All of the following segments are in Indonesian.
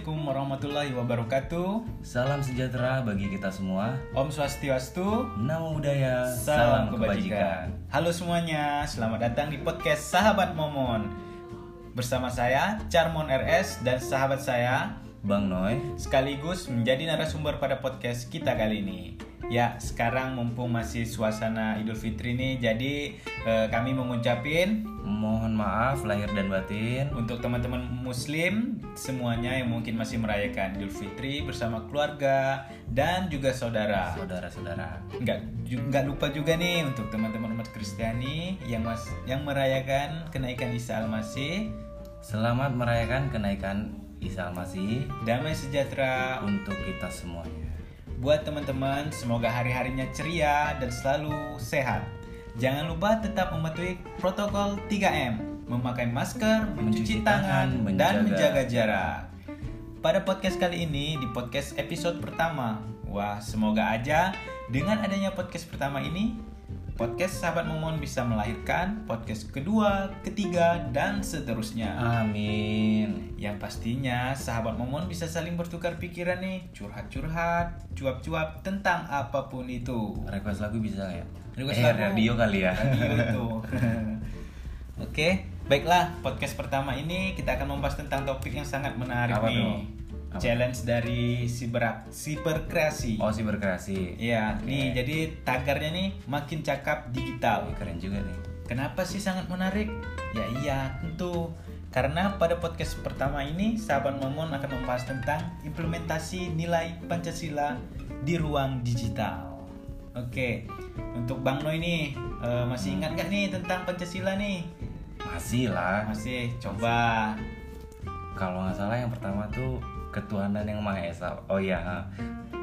Assalamualaikum warahmatullahi wabarakatuh. Salam sejahtera bagi kita semua. Om Swastiastu. Namo Buddhaya. Salam, kebajikan. Halo semuanya, selamat datang di podcast Sahabat Momon. Bersama saya Charmon RS dan sahabat saya Bang Noy. sekaligus menjadi narasumber pada podcast kita kali ini. Ya, sekarang mumpung masih suasana Idul Fitri nih, jadi eh, kami mengucapin Mohon maaf lahir dan batin. untuk teman-teman muslim semuanya yang mungkin masih merayakan Idul Fitri bersama keluarga dan juga saudara. Saudara-saudara. Nggak ju- nggak lupa juga nih untuk teman-teman umat Kristiani yang mas yang merayakan kenaikan Isa Al-Masih, Selamat merayakan kenaikan Isa Al-Masih damai sejahtera untuk kita semuanya. Buat teman-teman. Semoga hari-harinya ceria dan selalu sehat. Jangan lupa tetap mematuhi protokol 3M, memakai masker, mencuci Mencuci tangan, dan menjaga jarak. Pada podcast kali ini di podcast episode pertama, wah semoga aja dengan adanya podcast pertama ini, podcast Sahabat Momon bisa melahirkan podcast kedua, ketiga, dan seterusnya. Amin. Yang pastinya sahabat Momon bisa saling bertukar pikiran nih, curhat-curhat, cuap-cuap tentang apa pun itu. Request lagu bisa ya? Request eh, lagu. radio kali ya. Radio itu. Oke, baiklah podcast pertama ini kita akan membahas tentang topik yang sangat menarik Apa nih. tuh? Apa? Challenge dari siber siberkreasi. Oh, si berkreasi. Iya, Oke. nih jadi tagarnya nih makin cakap digital. Ih, Keren juga nih. Kenapa sih sangat menarik? Ya iya, tentu. Karena pada podcast pertama ini, sahabat Momon akan membahas tentang implementasi nilai Pancasila di ruang digital. Oke, untuk Bang Noy nih, eh, masih ingat gak nih tentang Pancasila nih? Masih lah. Masih, coba. Kalau nggak salah yang pertama tuh ketuhanan yang maha esa. Oh ha.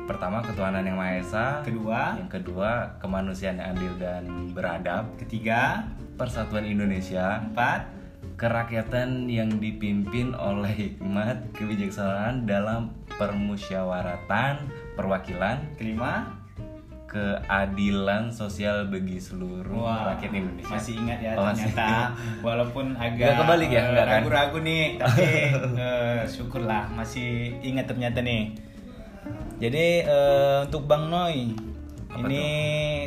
Pertama ketuhanan yang maha esa. Kedua, Yang kedua kemanusiaan yang adil dan beradab. ketiga, Persatuan Indonesia. empat, Kerakyatan yang dipimpin oleh hikmat kebijaksanaan dalam permusyawaratan perwakilan kelima. Keadilan sosial bagi seluruh Wah, rakyat Indonesia. Masih ingat ya Oh, masih. ternyata walaupun agak kebalik ya, kan? ragu-ragu nih, tapi eh, syukurlah masih ingat ternyata nih. Jadi eh, untuk Bang Noy, Apa ini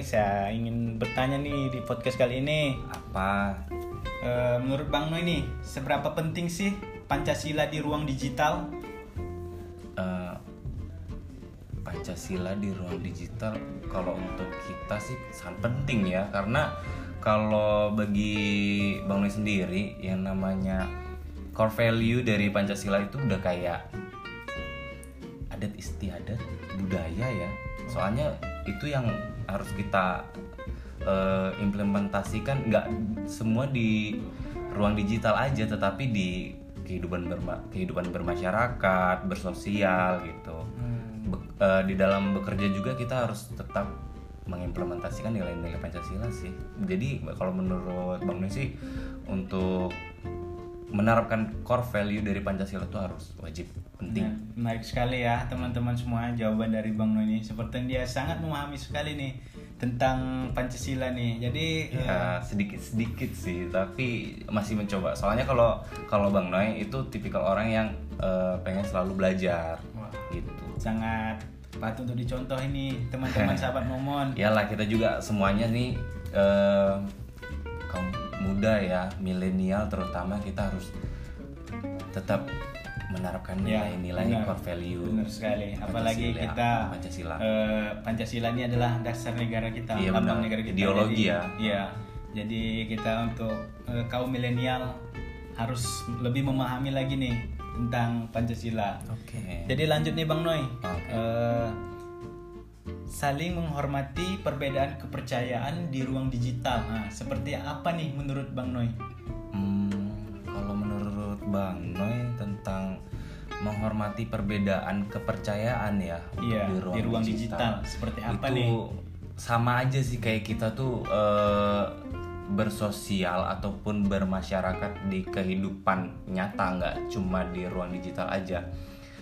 saya ingin bertanya nih di podcast kali ini, Apa? Eh, menurut Bang Noy nih, seberapa penting sih Pancasila di ruang digital? eh, Pancasila di ruang digital kalau untuk kita sih sangat penting ya. Karena kalau bagi Bang Noy sendiri yang namanya core value dari Pancasila itu udah kayak adat istiadat budaya ya. Soalnya itu yang harus kita eh, implementasikan. Nggak semua di ruang digital aja tetapi di kehidupan berma- kehidupan bermasyarakat bersosial gitu Eh, di dalam bekerja juga kita harus tetap mengimplementasikan nilai-nilai Pancasila sih. Jadi kalau menurut Bang Noy sih untuk menerapkan core value dari Pancasila itu harus wajib penting. Nah, menarik sekali ya teman-teman semua jawaban dari Bang ini. Seperti dia sangat memahami sekali nih tentang Pancasila nih. Jadi eh, Ya sedikit sedikit sih, tapi masih mencoba. Soalnya kalau kalau Bang Noy itu tipikal orang yang eh, pengen selalu belajar. Gitu. sangat patut untuk dicontoh ini teman-teman sahabat Momon. Iyalah kita juga semuanya nih eh, kaum muda ya milenial terutama kita harus tetap menerapkan Ya, nilai-nilai benar. core value Benar sekali. Apalagi Pancasila- kita Pancasila eh, Pancasila ini adalah dasar negara kita, Iya, lambang negara kita. Ideologi Jadi, ya. Iya. Jadi kita untuk eh, kaum milenial harus lebih memahami lagi nih tentang Pancasila. oke Jadi lanjut nih Bang Noy. Oke. Eh, saling menghormati perbedaan kepercayaan di ruang digital. Nah, seperti apa nih menurut Bang Noy? Hmm, kalau menurut Bang Noy tentang menghormati perbedaan kepercayaan ya Iya, di ruang digital. Seperti apa itu nih? sama aja sih kayak kita tuh eh, bersosial ataupun bermasyarakat di kehidupan nyata nggak cuma di ruang digital aja.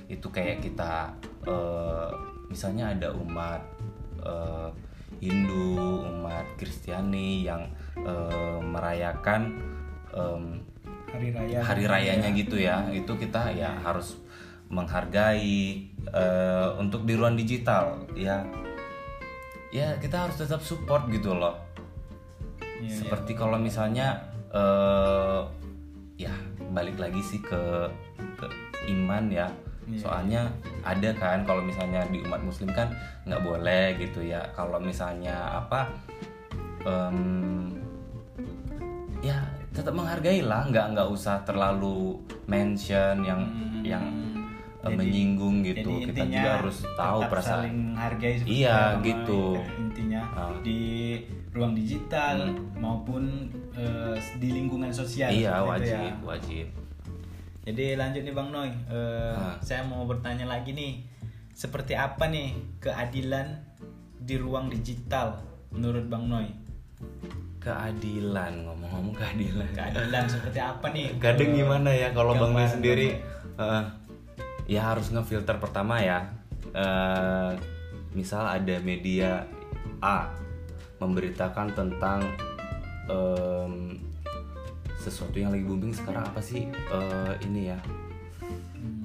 Itu kayak kita eh, misalnya ada umat eh, Hindu umat Kristiani yang eh, merayakan em, Hari raya. hari rayanya gitu ya. Itu kita ya harus menghargai eh, untuk di ruang digital ya. Ya kita harus tetap support gitu loh Iya, seperti kalau misalnya eh ya balik lagi sih ke ke iman ya Iya. soalnya ada kan kalau misalnya di umat muslim kan nggak boleh gitu ya kalau misalnya apa em, ya tetap menghargai lah nggak nggak usah terlalu mention yang Hmm. yang eh, Jadi- menyinggung gitu Jadi kita juga harus tahu perasaan saling menghargai seperti Iya, gitu. intinya Ah. di ruang digital Hmm. maupun eh, di lingkungan sosial iya seperti itu wajib ya. wajib Jadi lanjut nih Bang Noy, Ah. saya mau bertanya lagi nih, seperti apa nih keadilan di ruang digital menurut Bang Noy? keadilan ngomong-ngomong keadilan Keadilan seperti apa nih? kadang Eh, gimana ya kalau bang Noy sendiri eh, ya harus ngefilter pertama ya Eh, misal ada media A memberitakan tentang em, sesuatu yang lagi booming sekarang apa sih? Eh, ini ya.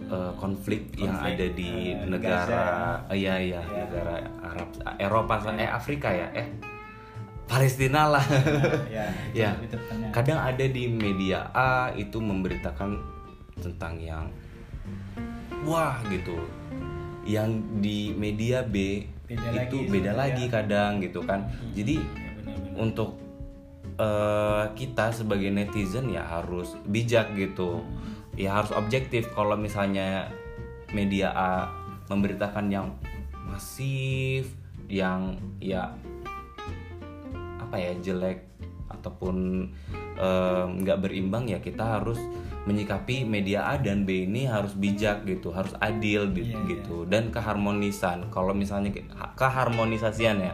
Eh, konflik, yang Konflik, ada di eh, negara eh, iya iya Iya. negara Arab Eropa eh Afrika ya eh Palestina lah. Ya, ya tepatnya. kadang ada di media A itu memberitakan tentang yang wah gitu. Yang di media B Beda itu lagi beda lagi kadang gitu kan. Jadi Ya, benar-benar. untuk eh, kita sebagai netizen ya harus bijak gitu. Ya harus objektif kalau misalnya media A memberitakan yang masif yang ya apa ya jelek ataupun em, nggak berimbang ya kita harus menyikapi media A dan B ini harus bijak gitu harus adil di- Iya, iya. gitu dan keharmonisan kalau misalnya ke- keharmonisasian ya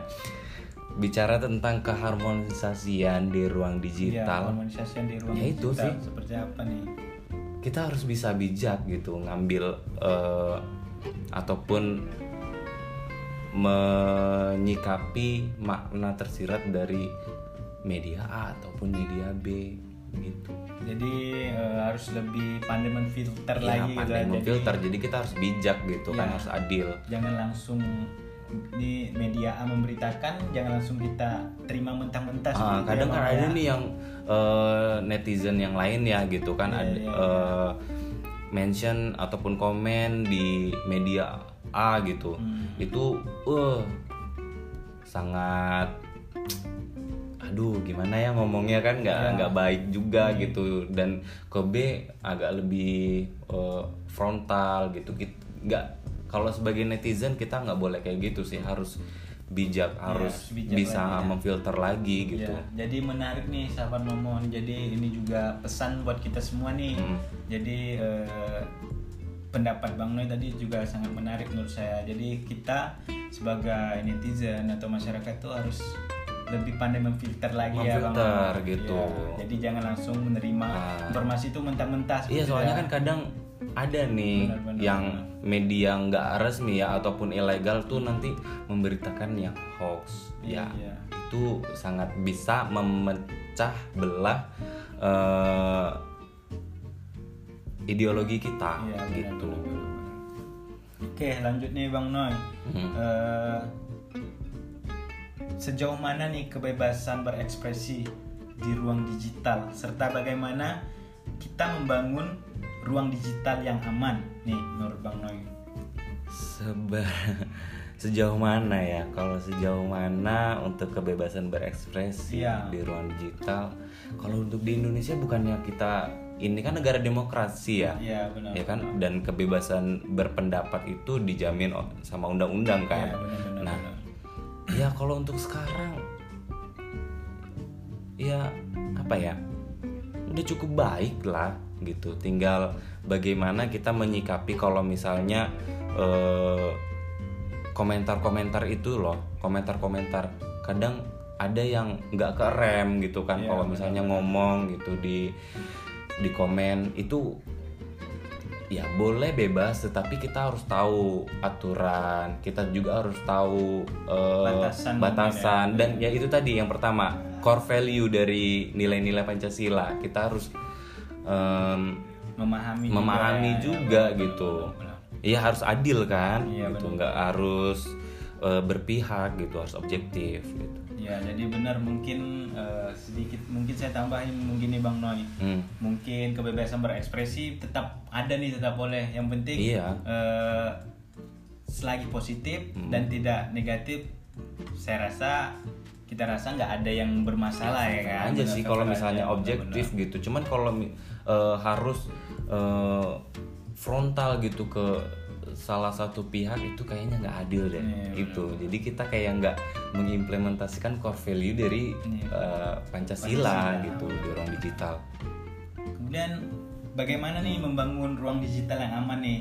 bicara tentang keharmonisasian di ruang digital harmonisasi di ruang Ya, itu digital sih. seperti apa nih? kita harus bisa bijak gitu ngambil eh, ataupun menyikapi makna tersirat dari media A ataupun media B gitu. Jadi eh, harus lebih pandai menfilter Ya, lagi gitu pandai ya. Jadi memfilter. Jadi kita harus bijak gitu kan Iya. harus adil. jangan langsung di media A memberitakan, jangan langsung kita terima mentah-mentah. Ah, kadang ya, kan ada ya. nih yang eh, netizen yang lain ya gitu kan ada eh, mention ataupun komen di media A gitu Hmm. itu uh sangat aduh gimana ya ngomongnya kan nggak Iya. nggak baik juga gitu dan ke B agak lebih eh, frontal gitu Kit- nggak kalau sebagai netizen kita nggak boleh kayak gitu sih harus bijak harus harus bijak bisa lagi, ya. memfilter lagi gitu Ya, jadi menarik nih sahabat momon. Jadi ini juga pesan buat kita semua nih. Hmm. Jadi eh, pendapat Bang Noy tadi juga sangat menarik menurut saya. Jadi kita sebagai netizen atau masyarakat tuh harus lebih pandai memfilter lagi ya Bang. Memfilter, gitu. Ya, jadi jangan langsung menerima Ah. informasi itu mentah-mentah. Iya soalnya ya. kan kadang ada nih Benar-benar. yang media nggak resmi ya ataupun ilegal tuh nanti memberitakan yang hoax ya Iya. itu sangat bisa memecah belah eh, ideologi kita Iya, benar, gitu. benar, benar, benar. Oke, lanjut nih Bang Noy. Hmm. Eh, sejauh mana nih kebebasan berekspresi di ruang digital serta bagaimana kita membangun ruang digital yang aman nih menurut Bang Noy? Seba sejauh mana ya kalau sejauh mana untuk kebebasan berekspresi Iya. di ruang digital kalau untuk di Indonesia bukannya kita ini kan negara demokrasi ya Iya benar. ya kan dan kebebasan berpendapat itu dijamin sama undang-undang kan Iya, benar, benar, nah benar. Ya kalau untuk sekarang ya apa ya? Udah cukup baik lah gitu. Tinggal bagaimana kita menyikapi kalau misalnya eh, komentar-komentar itu loh komentar-komentar. Kadang ada yang nggak kerem gitu kan Iya, kalau misalnya ngomong gitu di di komen itu ya boleh bebas tetapi kita harus tahu aturan kita juga harus tahu eh, Batasan batasan mungkin ya. dan ya itu tadi yang pertama core value dari nilai-nilai pancasila. Kita harus em, memahami memahami juga, gitu. Iya harus adil kan? Iya, gitu nggak harus eh, berpihak gitu harus objektif gitu Ya, jadi benar mungkin eh, sedikit mungkin saya tambahin mungkin nih Bang Noi. Hmm. Mungkin kebebasan berekspresi tetap ada nih tetap boleh. Yang penting Iya. eh, selagi positif dan tidak negatif, saya rasa kita rasa nggak ada yang bermasalah ya, kan. aja Benar, sih kalau benar misalnya aja, objektif benar-benar. gitu cuman kalau eh, harus eh, frontal gitu ke salah satu pihak itu kayaknya nggak adil deh Iya, itu jadi kita kayak nggak mengimplementasikan core value dari Iya. eh, Pancasila, Pancasila. gitu di ruang digital Kemudian bagaimana nih membangun ruang digital yang aman nih?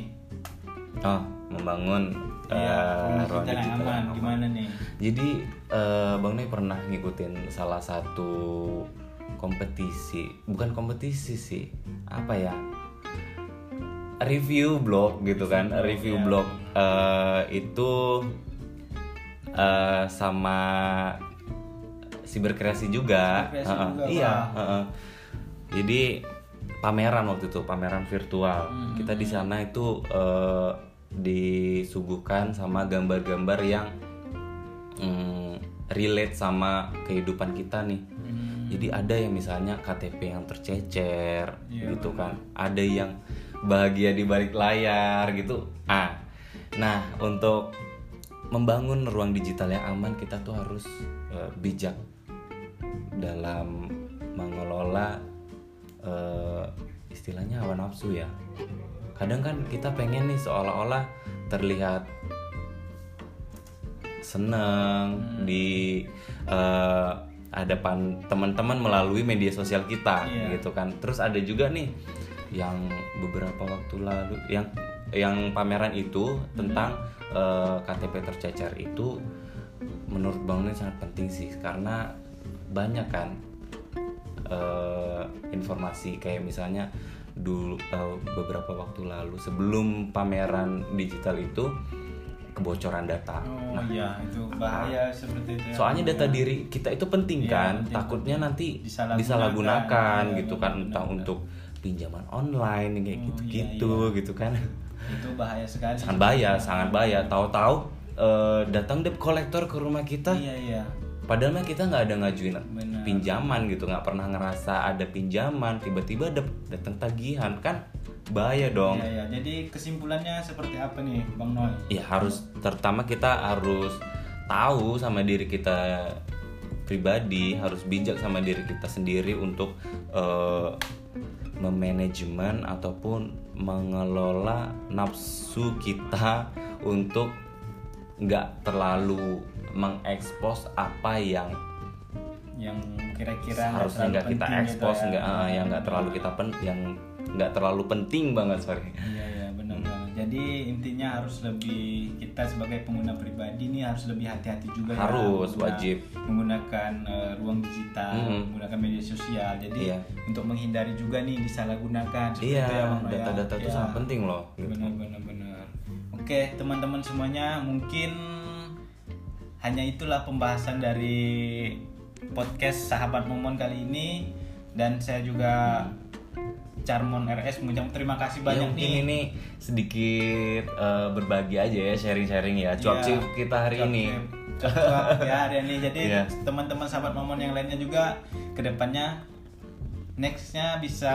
oh membangun eh, Iya, ruang ruang digital yang aman. Gimana nih? Jadi eh, Bang Nay pernah ngikutin salah satu kompetisi, bukan kompetisi sih, apa ya? Review blog gitu kan, review blog Eh, itu eh, sama siberkreasi juga. Siberkreasi Heeh, juga, iya. heeh. Jadi pameran waktu itu, pameran virtual. Hmm. Kita di sana itu eh, disuguhkan sama gambar-gambar yang mm, relate sama kehidupan kita nih. Hmm, Jadi ada yang misalnya KTP yang tercecer Iya, gitu kan. Ada yang bahagia di balik layar gitu. Ah. Nah, untuk membangun ruang digital yang aman kita tuh harus eh, bijak dalam mengelola eh, istilahnya hawa nafsu ya. Kadang kan kita pengen nih seolah-olah terlihat seneng di eh, hadapan teman-teman melalui media sosial kita Iya. gitu kan. Terus ada juga nih yang beberapa waktu lalu yang yang pameran itu tentang eh, KTP tercecer itu menurut Bang Nen sangat penting sih karena banyak kan eh, informasi kayak misalnya dulu eh, beberapa waktu lalu sebelum pameran digital itu kebocoran data. Oh iya, itu bahaya seperti itu. ya. Soalnya data diri kita itu penting Iya, kan, penting, takutnya nanti Disalahgunakan. disalahgunakan Iya, gitu kan, entah untuk pinjaman online kayak Oh, gitu-gitu iya, gitu kan. Itu bahaya sekali. Sangat bahaya, sangat bahaya. Tahu-tahu eh, datang debt collector ke rumah kita, Iya iya. padahal mah kita nggak ada ngajuin Benar. pinjaman gitu, nggak pernah ngerasa ada pinjaman, tiba-tiba datang tagihan kan bahaya dong. Iya iya. Jadi kesimpulannya seperti apa nih, Bang Noy? ya harus terutama kita harus tahu sama diri kita pribadi harus bijak sama diri kita sendiri untuk eh, memanajemen ataupun mengelola nafsu kita untuk nggak terlalu mengekspos apa yang Yang kira-kira harusnya nggak kita gitu ekspos ya. nggak eh, yang nggak terlalu kita pen yang nggak terlalu penting banget sorry Iya iya benar banget. Jadi intinya harus lebih kita sebagai pengguna pribadi nih harus lebih hati-hati juga ya. Harus, mengguna- wajib. menggunakan eh, ruang digital, Mhm. menggunakan media sosial. Jadi Iya. untuk menghindari juga nih disalahgunakan. iya ya, ya. data-data itu Iya. sangat penting loh gitu. Benar benar benar. Oke, teman-teman semuanya, mungkin hanya itulah pembahasan dari podcast Sahabat Momon kali ini dan saya juga Charmon RS mengucapkan terima kasih Ya, banyak mungkin nih. ini sedikit eh, berbagi aja ya sharing-sharing ya cuap Iya, kita hari ini Cuap-cuap ya hari ini. Jadi Iya. teman-teman sahabat Momon yang lainnya juga ke depannya nextnya bisa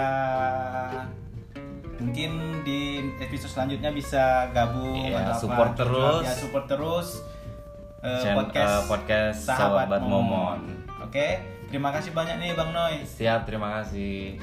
mungkin di episode selanjutnya bisa gabung Iya, atau apa. support terus. ya support terus Chan- podcast, eh, podcast Sahabat Momon. Oke, terima kasih banyak nih Bang Noy. siap terima kasih